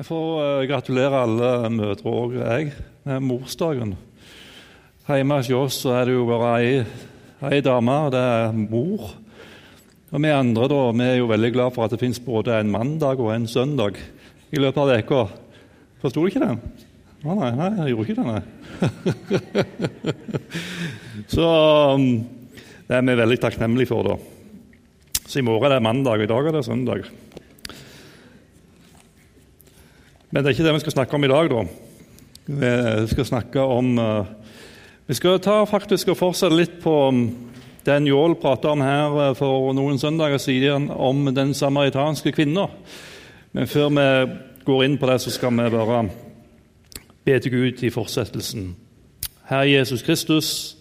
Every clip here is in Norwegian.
Jeg får uh, gratulere alle mødre òg, jeg, med morsdagen. Hjemme hos oss er det jo bare ei, dame, og det er mor. Og Vi andre da, vi er jo veldig glad for at det fins både en mandag og en søndag i løpet av uka. Forsto du ikke det? Nei, nei, jeg gjorde ikke det, nei. så um, det er vi veldig takknemlige for, da. Så i morgen er det mandag, og i dag er det søndag. Men det er ikke det vi skal snakke om i dag, da. Vi skal snakke om uh, Vi skal ta faktisk og fortsette litt på den det Njål prata om her uh, for noen søndager siden, om den samaritanske kvinna. Men før vi går inn på det, så skal vi bare be til Gud i fortsettelsen. Herre Jesus Kristus,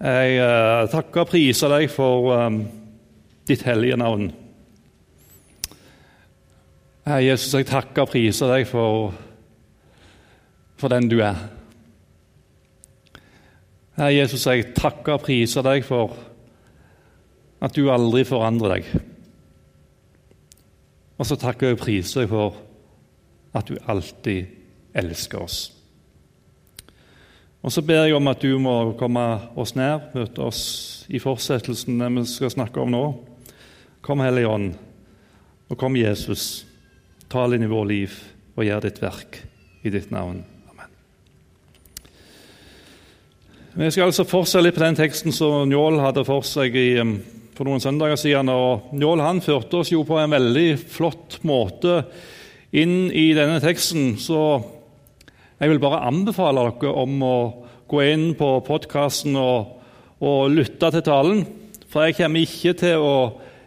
jeg uh, takker og priser deg for um, ditt hellige navn. Herre Jesus, jeg takker og priser deg for, for den du er. Herre Jesus, jeg takker og priser deg for at du aldri forandrer deg. Og så takker jeg og priser deg for at du alltid elsker oss. Og så ber jeg om at du må komme oss nær, møte oss i fortsettelsen vi skal snakke om nå. Kom, Hellige Ånd, og kom, Jesus. Tal inn i vår liv og gjør ditt verk i ditt navn. Amen. Vi skal altså fortsette litt på den teksten som Njål hadde for seg i, for noen søndager siden. og Njål han førte oss jo på en veldig flott måte inn i denne teksten. Så jeg vil bare anbefale dere om å gå inn på podkasten og, og lytte til talen. For jeg kommer ikke til å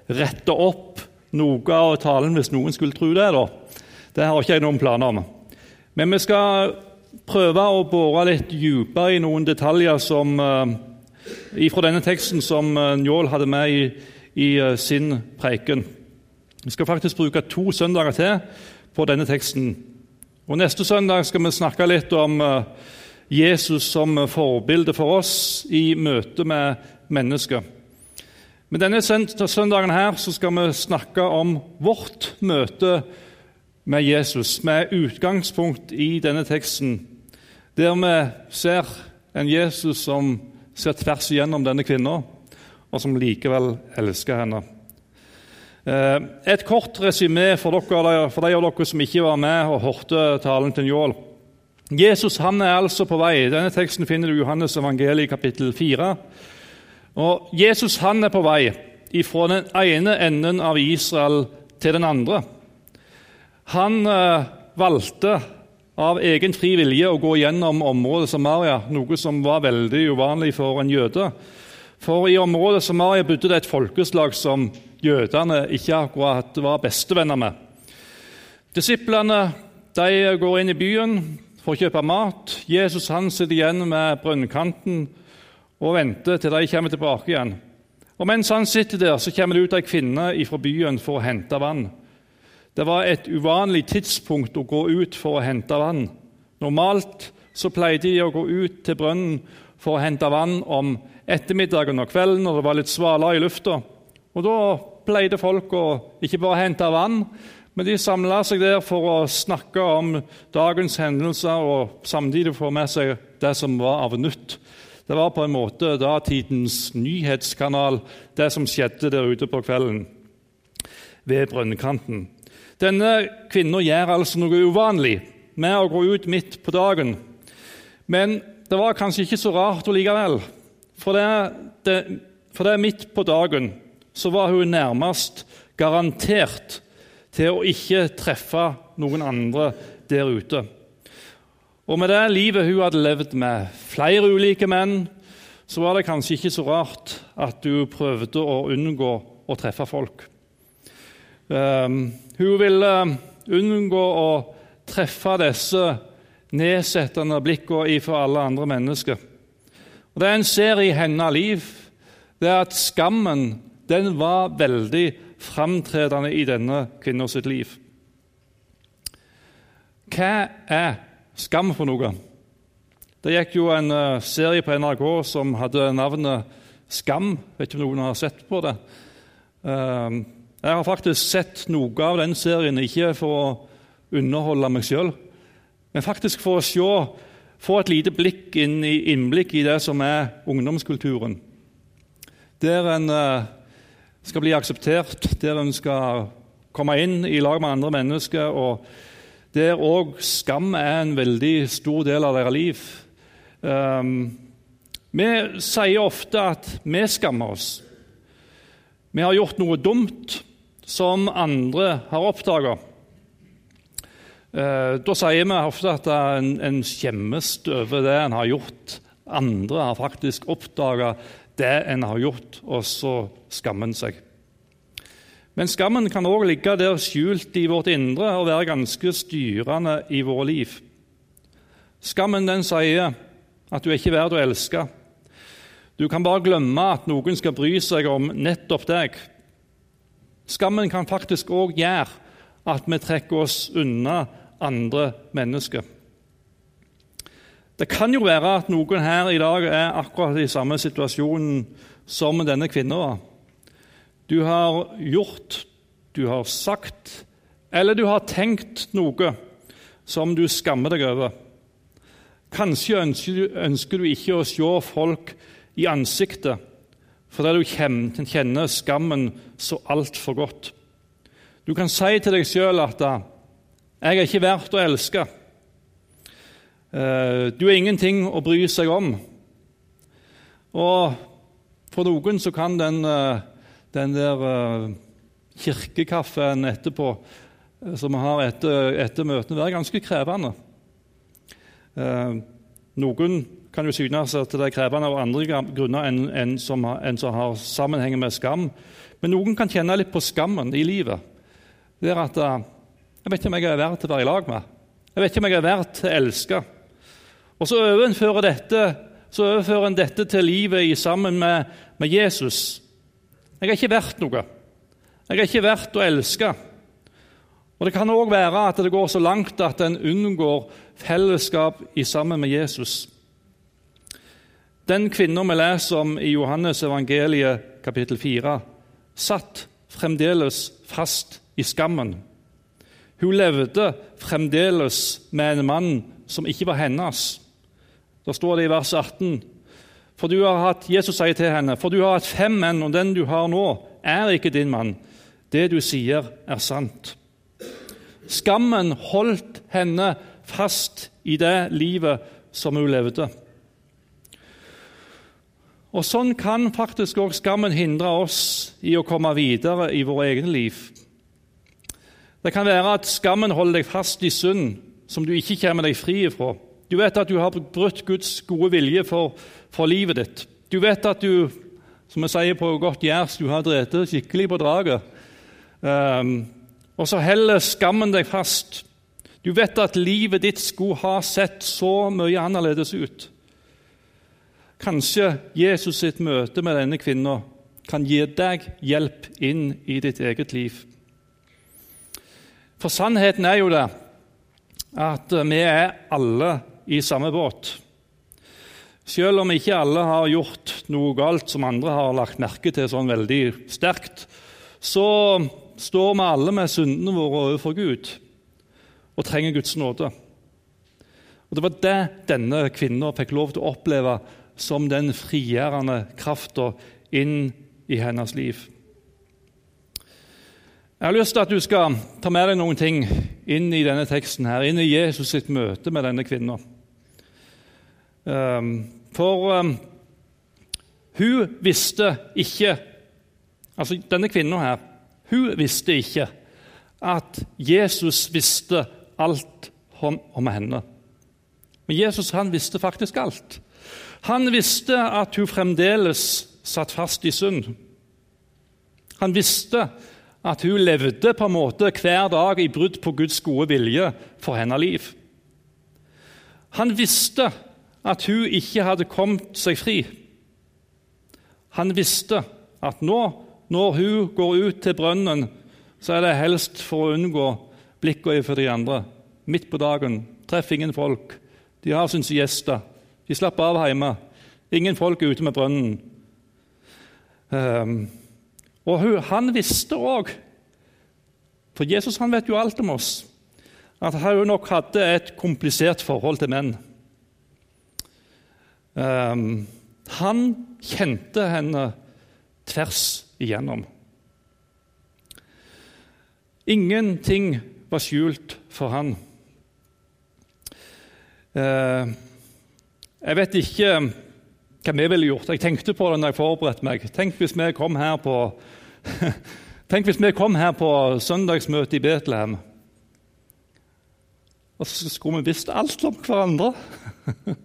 rette opp noe av talen hvis noen skulle tro det. da. Det har ikke jeg noen planer om. Men vi skal prøve å bore litt dypere i noen detaljer som, uh, fra denne teksten som uh, Njål hadde med i, i uh, sin preken. Vi skal faktisk bruke to søndager til på denne teksten. Og Neste søndag skal vi snakke litt om Jesus som forbilde for oss i møte med mennesker. Men denne søndagen her skal vi snakke om vårt møte med Jesus, med utgangspunkt i denne teksten, der vi ser en Jesus som ser tvers igjennom denne kvinna, og som likevel elsker henne. Eh, et kort resymé for, for de av dere som ikke var med og hørte talen til Njål. Jesus han er altså på vei. Denne teksten finner du i Johannes evangeliet kapittel 4. Og Jesus han er på vei fra den ene enden av Israel til den andre. Han eh, valgte av egen fri vilje å gå gjennom området Samaria, noe som var veldig uvanlig for en jøde. For i området Samaria bodde det et folkeslag som jødene ikke akkurat var bestevenner med. Disiplene de går inn i byen for å kjøpe mat. Jesus han sitter igjen med brønnkanten og venter til de kommer tilbake igjen. Og Mens han sitter der, så kommer det ut ei kvinne fra byen for å hente vann. Det var et uvanlig tidspunkt å gå ut for å hente vann. Normalt så pleide de å gå ut til brønnen for å hente vann om ettermiddagen og kvelden når det var litt svalere i lufta. Og Da pleide folk å ikke bare hente vann, men de samla seg der for å snakke om dagens hendelser og samtidig få med seg det som var av nytt det var på en måte datidens nyhetskanal, det som skjedde der ute på kvelden ved brønnkanten. Denne kvinna gjør altså noe uvanlig med å gå ut midt på dagen. Men det var kanskje ikke så rart likevel. For det, det, for det midt på dagen så var hun nærmest garantert til å ikke treffe noen andre der ute. Og med det livet hun hadde levd med flere ulike menn, så var det kanskje ikke så rart at hun prøvde å unngå å treffe folk. Um, hun ville unngå å treffe disse nedsettende blikkene fra alle andre mennesker. Og Det en ser i hennes liv, det er at skammen den var veldig framtredende i denne kvinna sitt liv. Hva er Skam for noe. Det gikk jo en uh, serie på NRK som hadde navnet Skam. Vet ikke om noen har sett på det. Jeg har faktisk sett noe av den serien, ikke for å underholde meg sjøl, men faktisk for å se, få et lite blikk inn i, innblikk i det som er ungdomskulturen. Der en eh, skal bli akseptert, der en skal komme inn i lag med andre mennesker, og der òg skam er en veldig stor del av deres liv. Um, vi sier ofte at vi skammer oss. Vi har gjort noe dumt som andre har oppdaga. Uh, da sier vi ofte at en, en skjemmes over det en har gjort. Andre har faktisk oppdaga det en har gjort, og så skammer en seg. Men skammen kan òg ligge der skjult i vårt indre og være ganske styrende i vårt liv. Skammen den sier at du er ikke verd å elske. Du kan bare glemme at noen skal bry seg om nettopp deg. Skammen kan faktisk òg gjøre at vi trekker oss unna andre mennesker. Det kan jo være at noen her i dag er akkurat i samme situasjonen som denne kvinnen var. Du har gjort, du har sagt eller du har tenkt noe som du skammer deg over. Kanskje ønsker du ikke å se folk i ansiktet fordi du kjenner skammen så altfor godt. Du kan si til deg sjøl at 'jeg er ikke verdt å elske'. Eh, du er ingenting å bry seg om. Og for noen så kan den eh, den der kirkekaffen etterpå som vi har etter, etter møtene, være ganske krevende. Noen kan jo synes at det er krevende av andre grunner enn en som, en som, har sammenheng med skam. Men noen kan kjenne litt på skammen i livet. Det er at Jeg vet ikke om jeg er verdt å være i lag med. Jeg vet ikke om jeg er verdt å elske. Og så overfører dette, så overfører en dette til livet sammen med, med Jesus. Jeg er ikke verdt noe. Jeg er ikke verdt å elske. Og Det kan òg være at det går så langt at en unngår fellesskap i sammen med Jesus. Den kvinna vi leser om i Johannes evangeliet kapittel 4, satt fremdeles fast i skammen. Hun levde fremdeles med en mann som ikke var hennes. Da står det i vers 18 for du har hatt, Jesus sier til henne, for du har hatt fem menn, og den du har nå, er ikke din mann. Det du sier, er sant. Skammen holdt henne fast i det livet som hun levde. Og Sånn kan faktisk også skammen hindre oss i å komme videre i vårt eget liv. Det kan være at skammen holder deg fast i synd som du ikke kommer deg fri ifra. Du vet at du har brutt Guds gode vilje for, for livet ditt. Du vet at du som vi sier på godt jærs, du har drept skikkelig på draget. Um, og så heller skammen deg fast. Du vet at livet ditt skulle ha sett så mye annerledes ut. Kanskje Jesus sitt møte med denne kvinna kan gi deg hjelp inn i ditt eget liv. For sannheten er jo det at vi er alle i samme båt. Selv om ikke alle har gjort noe galt som andre har lagt merke til sånn veldig sterkt, så står vi alle med syndene våre overfor Gud og trenger Guds nåde. Og Det var det denne kvinnen fikk lov til å oppleve som den frigjørende krafta inn i hennes liv. Jeg har lyst til at du skal ta med deg noen ting inn i denne teksten, her, inn i Jesus sitt møte med denne kvinnen. Ehm, for ehm, hun visste ikke Altså denne kvinnen her, hun visste ikke at Jesus visste alt om, om henne. Men Jesus han visste faktisk alt. Han visste at hun fremdeles satt fast i synd. Han visste at hun levde på en måte hver dag i brudd på Guds gode vilje for hennes liv. Han visste at hun ikke hadde kommet seg fri. Han visste at nå, når hun går ut til brønnen, så er det helst for å unngå blikkene for de andre. Midt på dagen. Treffer ingen folk. De har sine gjester. De slapp av hjemme. Ingen folk ute med brønnen. Um, og han visste òg, for Jesus han vet jo alt om oss, at hun nok hadde et komplisert forhold til menn. Um, han kjente henne tvers igjennom. Ingenting var skjult for han. Uh, jeg vet ikke hva vi ville gjort. Jeg tenkte på det når jeg forberedte meg. Tenk hvis vi kom her på, kom her på søndagsmøte i Betlehem. Og så skulle vi visst alt om hverandre.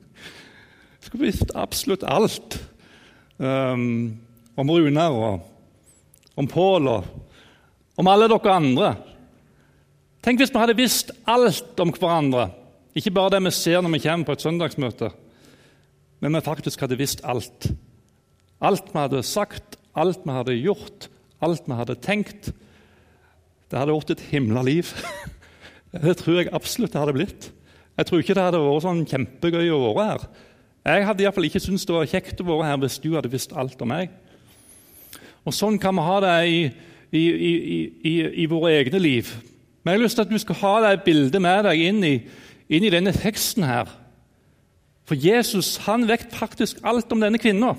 skulle visst absolutt alt. Um, om Runar og om Pål og om alle dere andre. Tenk hvis vi hadde visst alt om hverandre. Ikke bare det vi ser når vi kommer på et søndagsmøte men vi faktisk hadde visst alt. Alt vi hadde sagt, alt vi hadde gjort, alt vi hadde tenkt. Det hadde vært et himla liv. Det tror jeg absolutt det hadde blitt. Jeg tror ikke det hadde vært sånn kjempegøy å være her. Jeg hadde iallfall ikke syntes det var kjekt å være her hvis du hadde visst alt om meg. Og Sånn kan vi ha det i, i, i, i våre egne liv. Men jeg har lyst til at du skal ha det bildet med deg inn i, inn i denne teksten her. For Jesus han vet faktisk alt om denne kvinna.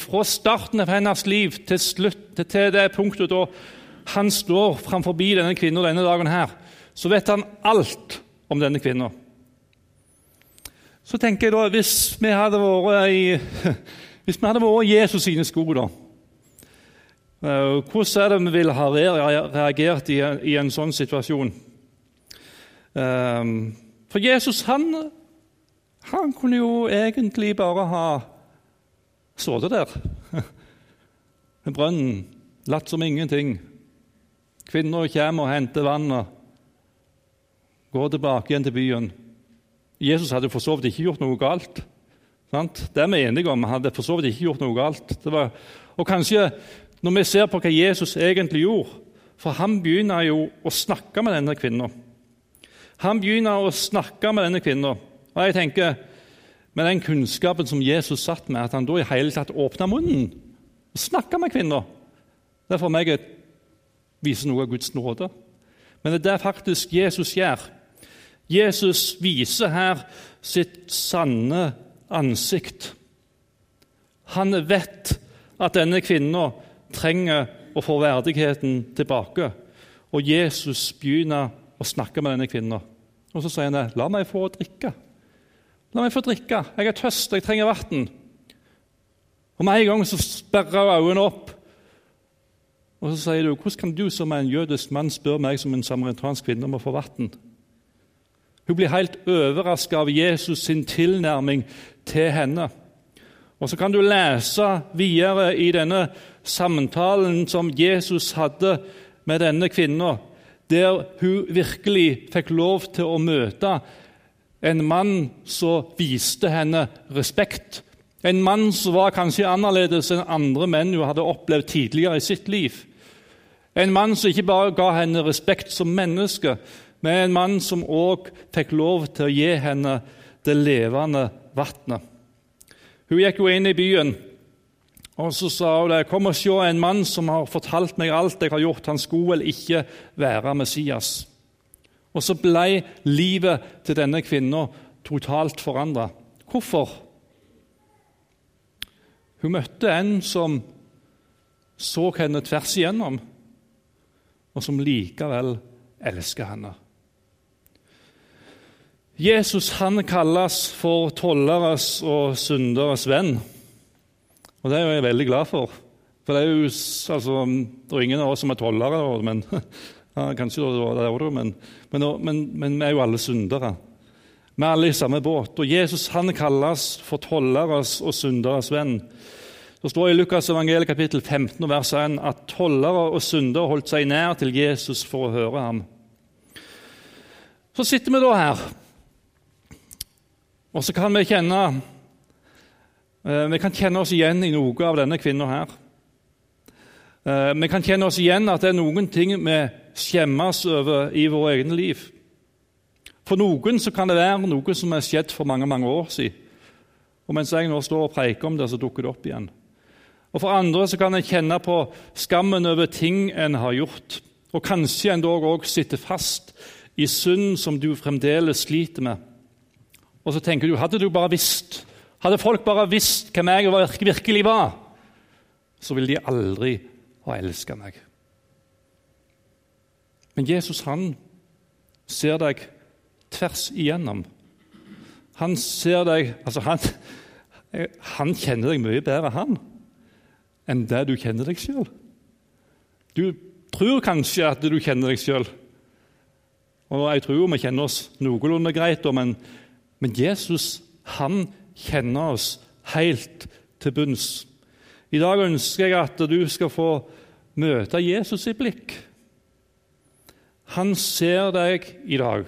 Fra starten av hennes liv til, slutt, til det punktet da han står framfor denne kvinna denne dagen, her, så vet han alt om denne kvinna. Så tenker jeg da, hvis vi hadde vært i, hvis vi hadde vært Jesus sine sko, da eh, Hvordan er det vi ville ha reagert i, i en sånn situasjon? Um, for Jesus han, han kunne jo egentlig bare ha sittet der ved brønnen, latt som ingenting. Kvinner kommer og henter vannet, går tilbake igjen til byen. Jesus hadde for så vidt ikke gjort noe galt. Sant? Det er vi enige om. Han hadde for så vidt ikke gjort noe galt. Var, og kanskje når vi ser på hva Jesus egentlig gjorde For han begynner jo å snakke med denne kvinnen. Han begynner å snakke med denne kvinnen. Og jeg tenker, Med den kunnskapen som Jesus satt med, at han da i hele tatt åpna munnen og snakka med kvinner Det er for meg å viser noe av Guds nåde. Men det er det faktisk Jesus gjør. Jesus viser her sitt sanne ansikt. Han vet at denne kvinnen trenger å få verdigheten tilbake. Og Jesus begynner å snakke med denne kvinnen. Og så sier han det. 'La meg få drikke.' La meg få drikke. Jeg er tøst, jeg trenger vann. Og med en gang så sperrer øynene opp. Og så sier du, 'Hvordan kan du som en jødisk mann spørre meg som en samaritansk kvinne om å få vann?' Hun blir helt overrasket av Jesus sin tilnærming til henne. Og Så kan du lese videre i denne samtalen som Jesus hadde med denne kvinnen der hun virkelig fikk lov til å møte en mann som viste henne respekt. En mann som var kanskje annerledes enn andre menn hun hadde opplevd tidligere i sitt liv. En mann som ikke bare ga henne respekt som menneske, men en mann som òg fikk lov til å gi henne det levende vannet. Hun gikk jo inn i byen og Så sa hun det, 'Kom og se en mann som har fortalt meg alt jeg har gjort.' 'Han skulle vel ikke være Messias.' Og så ble livet til denne kvinna totalt forandra. Hvorfor? Hun møtte en som så henne tvers igjennom, og som likevel elsker henne. Jesus han kalles for tolleres og synderes venn. Og det er jeg veldig glad for. For det er jo altså, det er ingen av oss som er tollere, men, ja, kanskje det var det, men, men, men, men vi er jo alle syndere. Vi er alle i samme båt. Og Jesus han kalles for tolleres og synderes venn. Det står i Lukas evangeliet kapittel 15 vers 1 at tollere og syndere holdt seg nær til Jesus for å høre ham. Så sitter vi da her, og så kan vi kjenne vi kan kjenne oss igjen i noe av denne kvinna her. Eh, vi kan kjenne oss igjen at det er noen ting vi skjemmes over i våre egne liv. For noen så kan det være noe som har skjedd for mange mange år siden. Og Mens jeg nå står og preiker om det, så dukker det opp igjen. Og For andre så kan en kjenne på skammen over ting en har gjort. og kanskje en dog òg sitter fast i synd som du fremdeles sliter med. Og så tenker du hadde du bare visst, hadde folk bare visst hvem jeg virkelig var, så ville de aldri ha elska meg. Men Jesus han ser deg tvers igjennom. Han ser deg altså han, han kjenner deg mye bedre han, enn det du kjenner deg sjøl. Du tror kanskje at du kjenner deg sjøl, og jeg tror vi kjenner oss noenlunde greit, men, men Jesus han kjenner oss helt til bunns. I dag ønsker jeg at du skal få møte Jesus i blikk. Han ser deg i dag,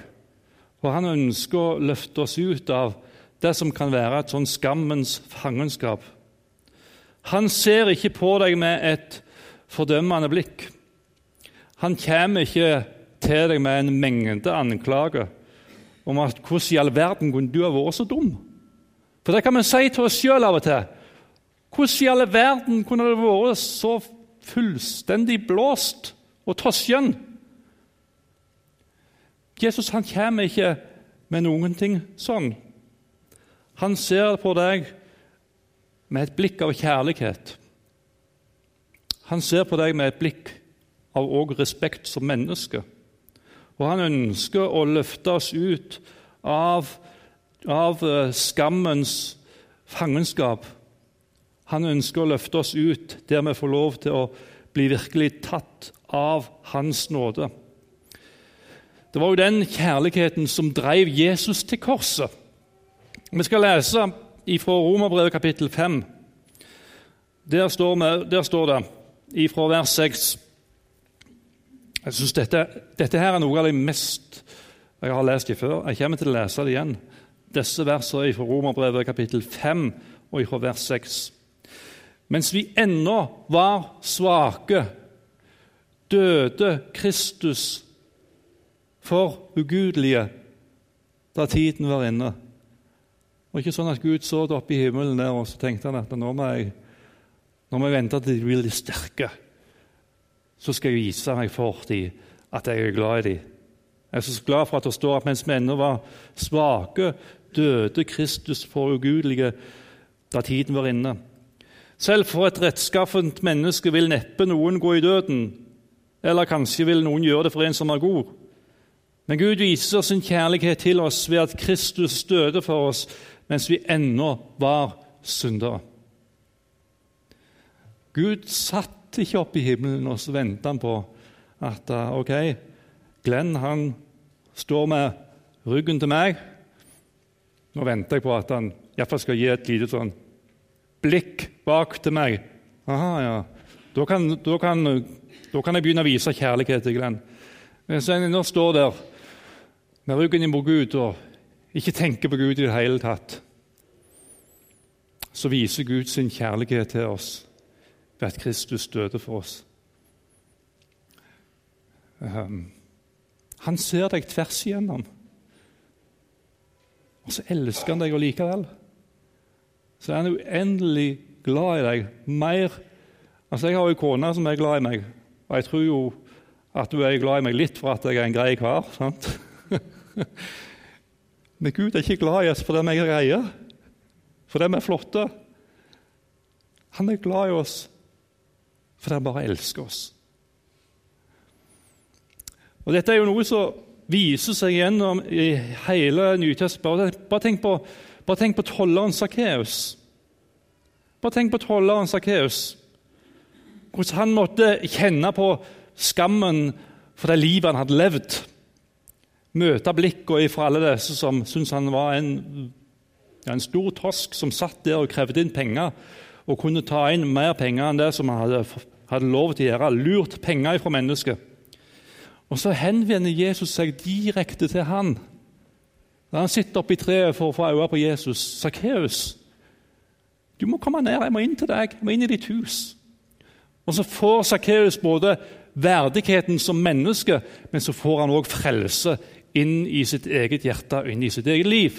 og han ønsker å løfte oss ut av det som kan være et sånn skammens fangenskap. Han ser ikke på deg med et fordømmende blikk. Han kommer ikke til deg med en mengde anklager om at 'hvordan i all verden kunne du ha vært så dum?' For det kan vi si til oss sjøl av og til. Hvordan i all verden kunne det vært så fullstendig blåst og toskjen? Jesus han kommer ikke med noen ting sånn. Han ser på deg med et blikk av kjærlighet. Han ser på deg med et blikk av også respekt som menneske. Og han ønsker å løfte oss ut av, av eh, skammens fangenskap. Han ønsker å løfte oss ut der vi får lov til å bli virkelig tatt av Hans nåde. Det var jo den kjærligheten som drev Jesus til korset. Vi skal lese fra Romerbrevet kapittel 5. Der står, vi, der står det fra vers 6 Jeg synes dette, dette, her er noe av det mest jeg har lest det før. Jeg kommer til å lese det igjen. Disse versene fra Romerbrevet kapittel 5 og fra vers 6. Mens vi ennå var svake, døde Kristus for ugudelige da tiden var inne. Og ikke sånn at Gud så det oppe i himmelen der, og så tenkte han at nå må jeg, nå må jeg vente til de blir sterke. Så skal jeg vise meg for dem at jeg er glad i dem. Jeg er så glad for at det står at mens vi ennå var svake, døde Kristus for ugudelige da tiden var inne. Selv for et rettskaffent menneske vil neppe noen gå i døden, eller kanskje vil noen gjøre det for en som er god. Men Gud viser sin kjærlighet til oss ved at Kristus døde for oss mens vi ennå var syndere. Gud satt ikke oppe i himmelen og så ventet han på at eh, ok, Glenn han står med ryggen til meg. Nå venter jeg på at han iallfall skal gi et lite sånn blikk bak til meg. Aha, ja. Da kan, da kan, da kan jeg begynne å vise kjærlighet til Glenn. Mens jeg nå står der med ryggen imot Gud og ikke tenker på Gud i det hele tatt, så viser Gud sin kjærlighet til oss ved at Kristus døde for oss. Um, han ser deg tvers igjennom, og så elsker han deg likevel. Så er han uendelig glad i deg. Mer Altså, Jeg har jo kone som er glad i meg, og jeg tror jo at du er glad i meg litt for at jeg er en grei kar. sant? Men Gud er ikke glad i oss fordi vi er greie, fordi vi er flotte. Han er glad i oss fordi han bare elsker oss. Og Dette er jo noe som viser seg gjennom i hele Nytestamentet. Bare tenk på, bare tenk på tolleren Sakkeus. Bare tenk på tolleren Sakkeus. Hvordan han måtte kjenne på skammen for det livet han hadde levd møte blikkene fra alle disse som syntes han var en, en, stor tosk som satt der og krevde inn penger, og kunne ta inn mer penger enn det som han hadde, hadde lov til å gjøre. Lurt penger fra mennesket. Og så henvender Jesus seg direkte til han. Da han sitter oppe i treet for å få øye på Jesus. 'Sakkeus, du må komme ned. Jeg må inn til deg. Jeg må inn i ditt hus.' Og så får Sakkeus både verdigheten som menneske, men så får han òg frelse inn i sitt eget hjerte og inn i sitt eget liv.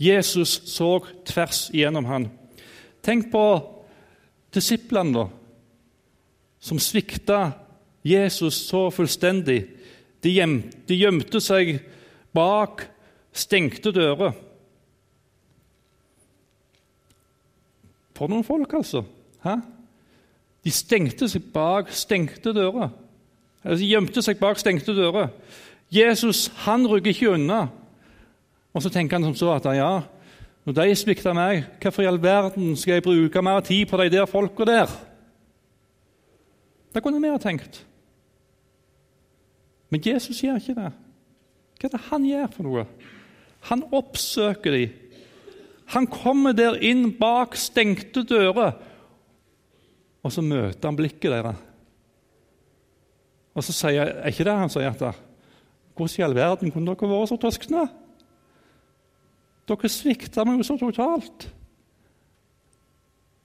Jesus så tvers igjennom han. Tenk på disiplene, da, som svikta Jesus så fullstendig. De gjemte, de gjemte seg bak stengte dører. For noen folk, altså. Hæ? De stengte seg bak stengte dører. Eller de gjemte seg bak stengte dører. Jesus han rygger ikke unna. Og så tenker han som så at ja, når de svikter meg, hvorfor i all verden skal jeg bruke mer tid på de der folka der? Det kunne vi ha tenkt. Men Jesus gjør ikke det. Hva er det han gjør for noe? Han oppsøker dem. Han kommer der inn bak stengte dører, og så møter han blikket deres. Og så sier er ikke det han sier at Hvordan i all verden kunne dere vært så tøskne? Dere svikta meg jo så totalt.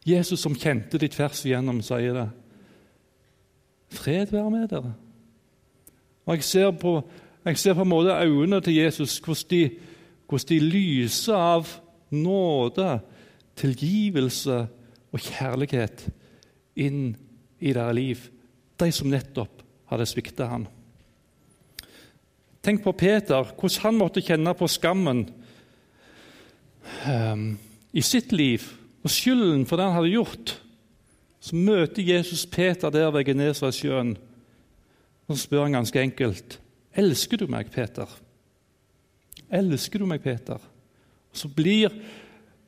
Jesus som kjente de tvers igjennom, sier det. Fred være med dere. Og Jeg ser på, jeg ser på en måte øynene til Jesus, hvordan de, hvordan de lyser av nåde, tilgivelse og kjærlighet inn i deres liv, de som nettopp hadde svikta han. Tenk på Peter, hvordan han måtte kjenne på skammen um, i sitt liv og skylden for det han hadde gjort. Så møter Jesus Peter der ved Genesaretsjøen så spør han ganske enkelt elsker du meg, Peter. Elsker du meg, Peter? Så blir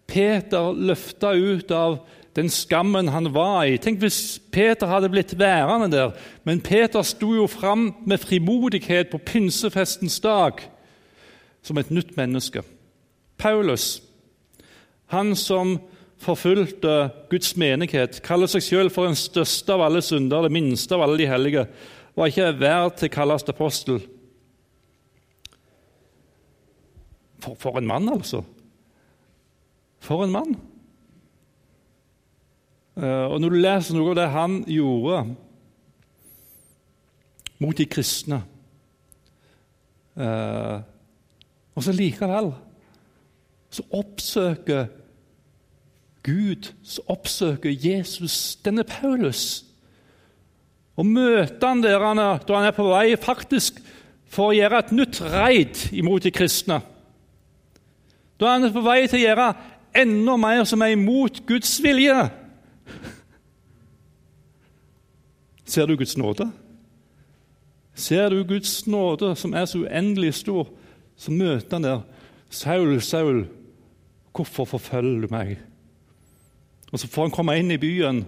Peter løfta ut av den skammen han var i. Tenk hvis Peter hadde blitt værende der. Men Peter sto jo fram med frimodighet på pinsefestens dag som et nytt menneske. Paulus, han som forfulgte Guds menighet, kaller seg selv for den største av alle syndere, det minste av alle de hellige, var ikke verd til å kalles apostel. For, for en mann, altså! For en mann! Uh, og Når du leser noe av det han gjorde mot de kristne uh, Og så likevel så oppsøker Gud, så oppsøker Jesus denne Paulus. Og møter han der han er, da han er på vei faktisk for å gjøre et nytt raid imot de kristne. Da han er på vei til å gjøre enda mer som er imot Guds vilje. Ser du Guds nåde? Ser du Guds nåde, som er så uendelig stor, så møter han der. Saul, Saul, hvorfor forfølger du meg? Og Så får han komme inn i byen,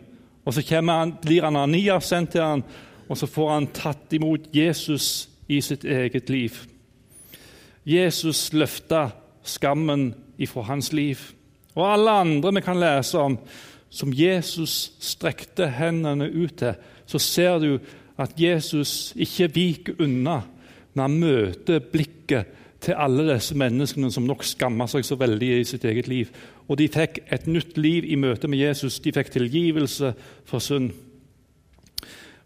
og så han, blir Ananias sendt til han, og så får han tatt imot Jesus i sitt eget liv. Jesus løfta skammen ifra hans liv. Og alle andre vi kan lese om, som Jesus strekte hendene ut til, så ser du at Jesus ikke viker unna når han møter blikket til alle disse menneskene som nok skammer seg så veldig i sitt eget liv. Og de fikk et nytt liv i møte med Jesus. De fikk tilgivelse for synd.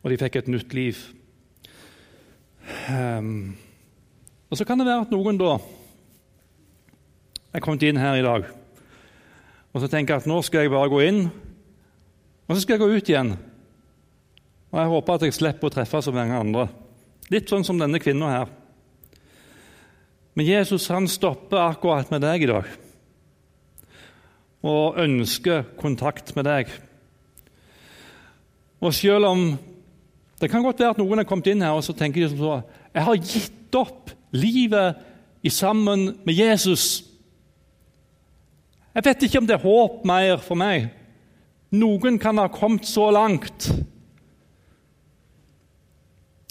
Og de fikk et nytt liv. Um, og Så kan det være at noen da er kommet inn her i dag og så tenker jeg at nå skal jeg bare gå inn, og så skal jeg gå ut igjen. Og Jeg håper at jeg slipper å treffe så mange andre. Litt sånn som denne kvinna her. Men Jesus han stopper akkurat med deg i dag og ønsker kontakt med deg. Og selv om Det kan godt være at noen er kommet inn her og så tenker de som så Jeg har gitt opp livet i sammen med Jesus. Jeg vet ikke om det er håp mer for meg. Noen kan ha kommet så langt.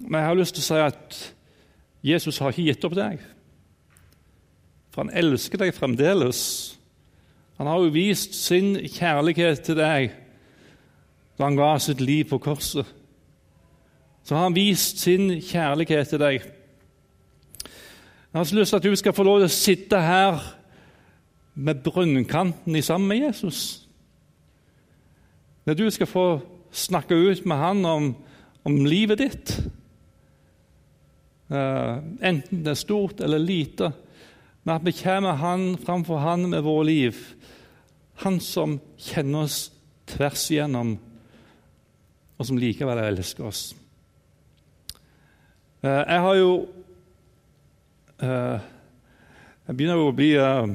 Men jeg har lyst til å si at Jesus har ikke gitt opp deg. For han elsker deg fremdeles. Han har jo vist sin kjærlighet til deg da han ga sitt liv på korset. Så har han vist sin kjærlighet til deg. Jeg har så lyst til at du skal få lov til å sitte her med brønnkanten i sammen med Jesus. Der du skal få snakke ut med han om, om livet ditt. Uh, enten det er stort eller lite men at vi kommer han framfor Han med våre liv. Han som kjenner oss tvers igjennom, og som likevel elsker oss. Eh, jeg har jo eh, Jeg begynner jo å bli eh,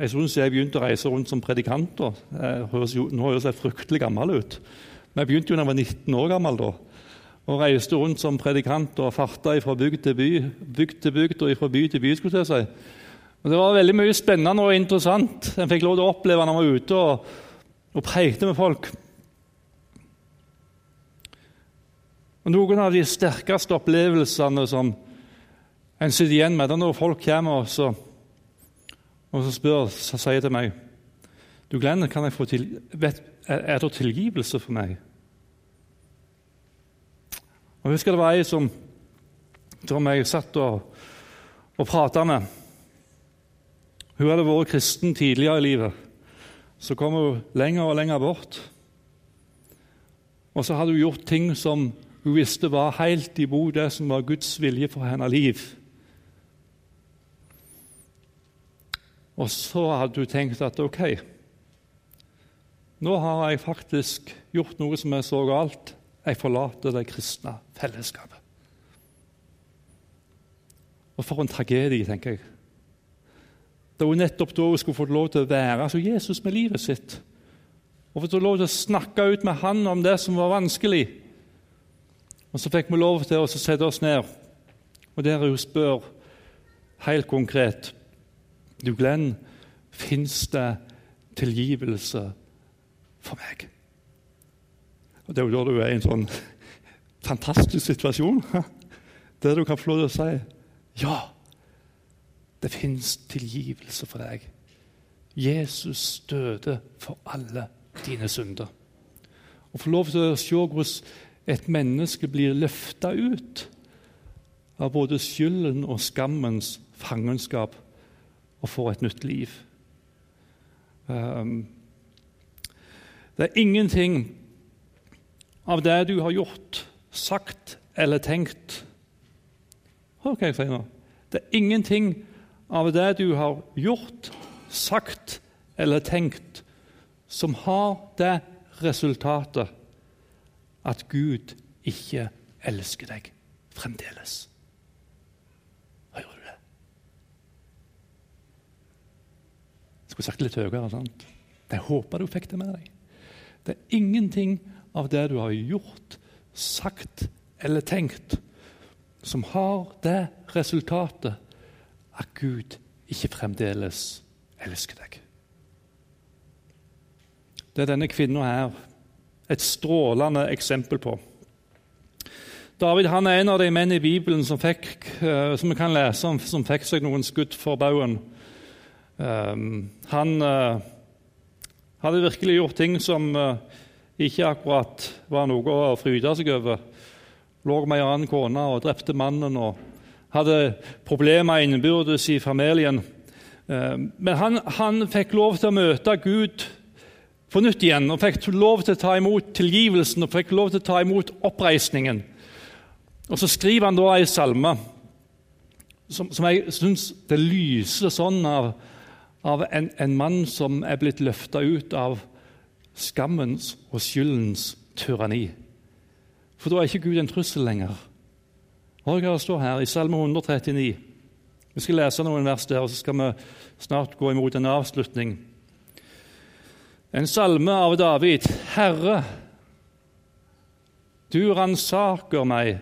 Jeg syns jeg begynte å reise rundt som predikant. Nå høres jeg fryktelig gammel ut. Men jeg begynte jo da jeg var 19 år gammel. da, og reiste rundt som predikant og farta fra bygd til by, bygd til bygd og fra by til by. skulle jeg si. Og Det var veldig mye spennende og interessant jeg fikk lov til å oppleve når jeg var ute og, og prekte med folk. Og Noen av de sterkeste opplevelsene som en sitter igjen med, det er når folk kommer og så, og så spør, så sier til meg du Glenn, kan jeg få til, vet, er det tilgivelse for meg? Og Jeg husker det var ei som, som jeg satt og, og prata med. Hun hadde vært kristen tidligere i livet. Så kom hun lenger og lenger bort. Og så hadde hun gjort ting som hun visste var helt imot det som var Guds vilje for hennes liv. Og så hadde hun tenkt at ok, nå har jeg faktisk gjort noe som er så galt jeg forlater det kristne fellesskapet. Og for en tragedie, tenker jeg. Det var nettopp da hun skulle fått lov til å være altså Jesus med livet sitt. Og fått lov til å snakke ut med han om det som var vanskelig. Og Så fikk vi lov til å sette oss ned, og der hun spør helt konkret Du, Glenn, fins det tilgivelse for meg? Og Det er jo da du er i en sånn fantastisk situasjon der du kan få lov til å si ja, det fins tilgivelse for deg. Jesus døde for alle dine synder. Å få lov til å se hvordan et menneske blir løfta ut av både skylden og skammens fangenskap og får et nytt liv. Um, det er ingenting av det du har gjort, sagt eller tenkt. Hør hva jeg sier nå. Det er ingenting av det du har gjort, sagt eller tenkt, som har det resultatet at Gud ikke elsker deg fremdeles. Hører du det? Jeg skulle sagt det litt høyere. sant? Jeg håper du fikk det med deg. Det er ingenting det du har gjort, sagt eller tenkt, som har det resultatet at Gud ikke fremdeles elsker deg. Det er denne kvinna her et strålende eksempel på. David han er en av de menn i Bibelen som, fikk, eh, som vi kan lese om, som fikk seg noen skudd for baugen. Um, han uh, hadde virkelig gjort ting som uh, ikke akkurat var noe å fryde seg over. Lå med ei annen kone og drepte mannen og hadde problemer innbyrdes i familien. Eh, men han, han, fikk lov til å møte Gud på nytt igjen og fikk lov til å ta imot tilgivelsen og fikk lov til å ta imot oppreisningen. Og Så skriver han da ei salme som, som jeg syns det lyser sånn av, av en, en mann som er blitt løfta ut av skammens og skyldens tyranni. For da er ikke Gud en trussel lenger. Hør hva det står her i Salme 139. Vi skal lese noen vers der, og så skal vi snart gå imot en avslutning. En salme av David. Herre, du ransaker meg,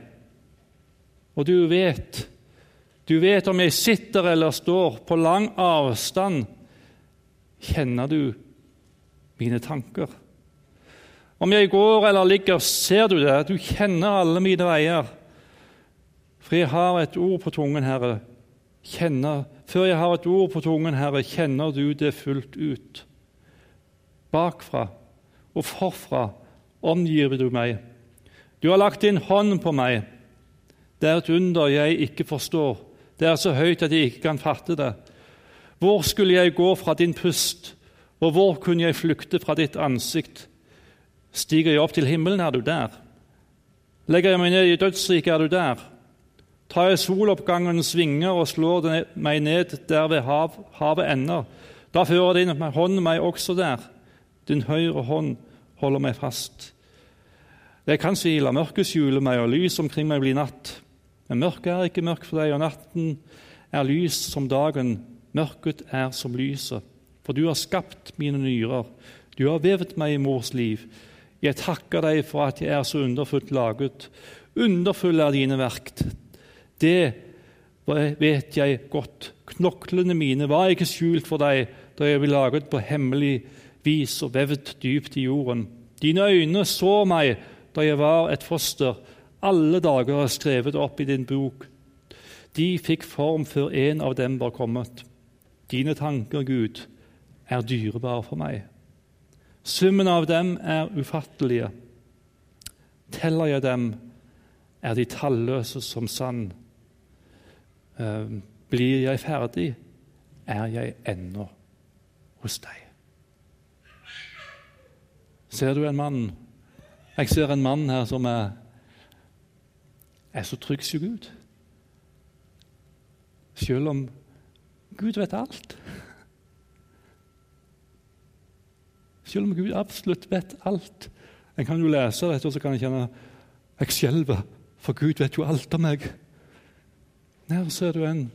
og du vet. Du vet om jeg sitter eller står på lang avstand. Kjenner du mine tanker. Om jeg går eller ligger, ser du det. Du kjenner alle mine veier. For jeg har et ord på tungen, Herre. Kjenner, før jeg har et ord på tungen, Herre, kjenner du det fullt ut. Bakfra og forfra omgir du meg. Du har lagt din hånd på meg. Det er et under jeg ikke forstår. Det er så høyt at jeg ikke kan fatte det. Hvor skulle jeg gå fra din pust? Og hvor kunne jeg flykte fra ditt ansikt? Stiger jeg opp til himmelen, er du der. Legger jeg meg ned i dødsriket, er du der. Tar jeg soloppgangens vinger og slår meg ned der ved hav, havet ender, da fører din hånd meg også der. Din høyre hånd holder meg fast. Jeg kan si la mørket skjule meg og lys omkring meg bli natt. Men mørket er ikke mørkt for deg, og natten er lys som dagen. Mørket er som lyset. For du har skapt mine nyrer, du har vevd meg i mors liv. Jeg takker deg for at jeg er så underfullt laget. Underfull er dine verk. Det vet jeg godt. Knoklene mine var ikke skjult for deg da jeg ble laget på hemmelig vis og vevd dypt i jorden. Dine øyne så meg da jeg var et foster. Alle dager er skrevet opp i din bok. De fikk form før en av dem var kommet. Dine tanker, Gud, er dyrebare for meg. Summen av dem er ufattelige. Teller jeg dem, er de talløse som sand. Eh, blir jeg ferdig, er jeg ennå hos deg. Ser du en mann? Jeg ser en mann her som er, er så trygg som Gud. Selv om Gud vet alt. Selv om Gud absolutt vet alt. En kan jo lese dette og så kan en kjenne jeg skjelver, for Gud vet jo alt om meg. Her ser du en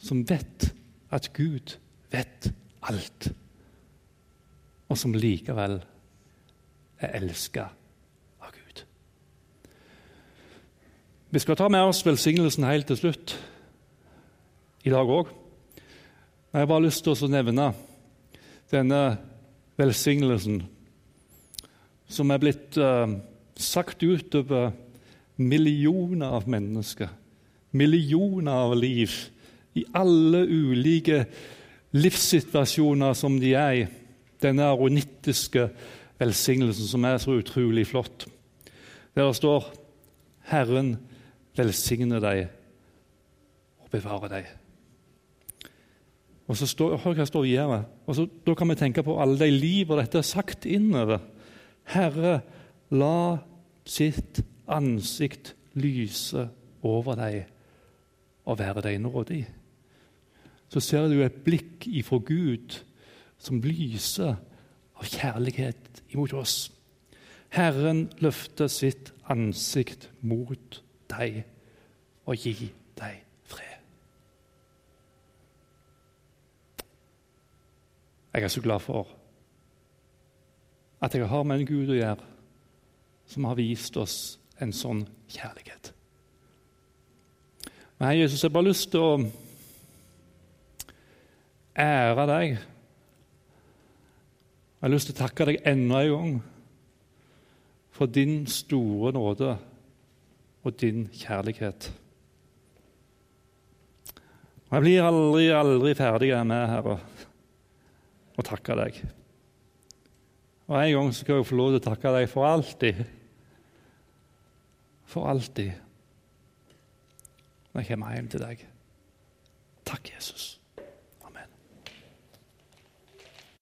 som vet at Gud vet alt, og som likevel er elska av Gud. Vi skal ta med oss velsignelsen helt til slutt i dag òg. Jeg har bare lyst til å nevne denne velsignelsen som er blitt uh, sagt utover millioner av mennesker, millioner av liv, i alle ulike livssituasjoner som de er i. Denne aronittiske velsignelsen som er så utrolig flott. Der det står 'Herren velsigne deg og bevare deg'. Og så står, hør hva står videre. Og så, Da kan vi tenke på alle de liv og dette er sagt innover. Herre, la sitt ansikt lyse over deg og være deg nådig. Så ser du et blikk ifra Gud som lyser av kjærlighet imot oss. Herren løfter sitt ansikt mot deg og gir deg Jeg er så glad for at jeg har med en Gud å gjøre som har vist oss en sånn kjærlighet. Men Jesus, jeg har bare lyst til å ære deg. Jeg har lyst til å takke deg enda en gang for din store nåde og din kjærlighet. Og Jeg blir aldri, aldri ferdig med, Herre og takke deg. Og En gang skal jeg få lov til å takke deg for alltid. For alltid. Når jeg kommer hjem til deg. Takk, Jesus.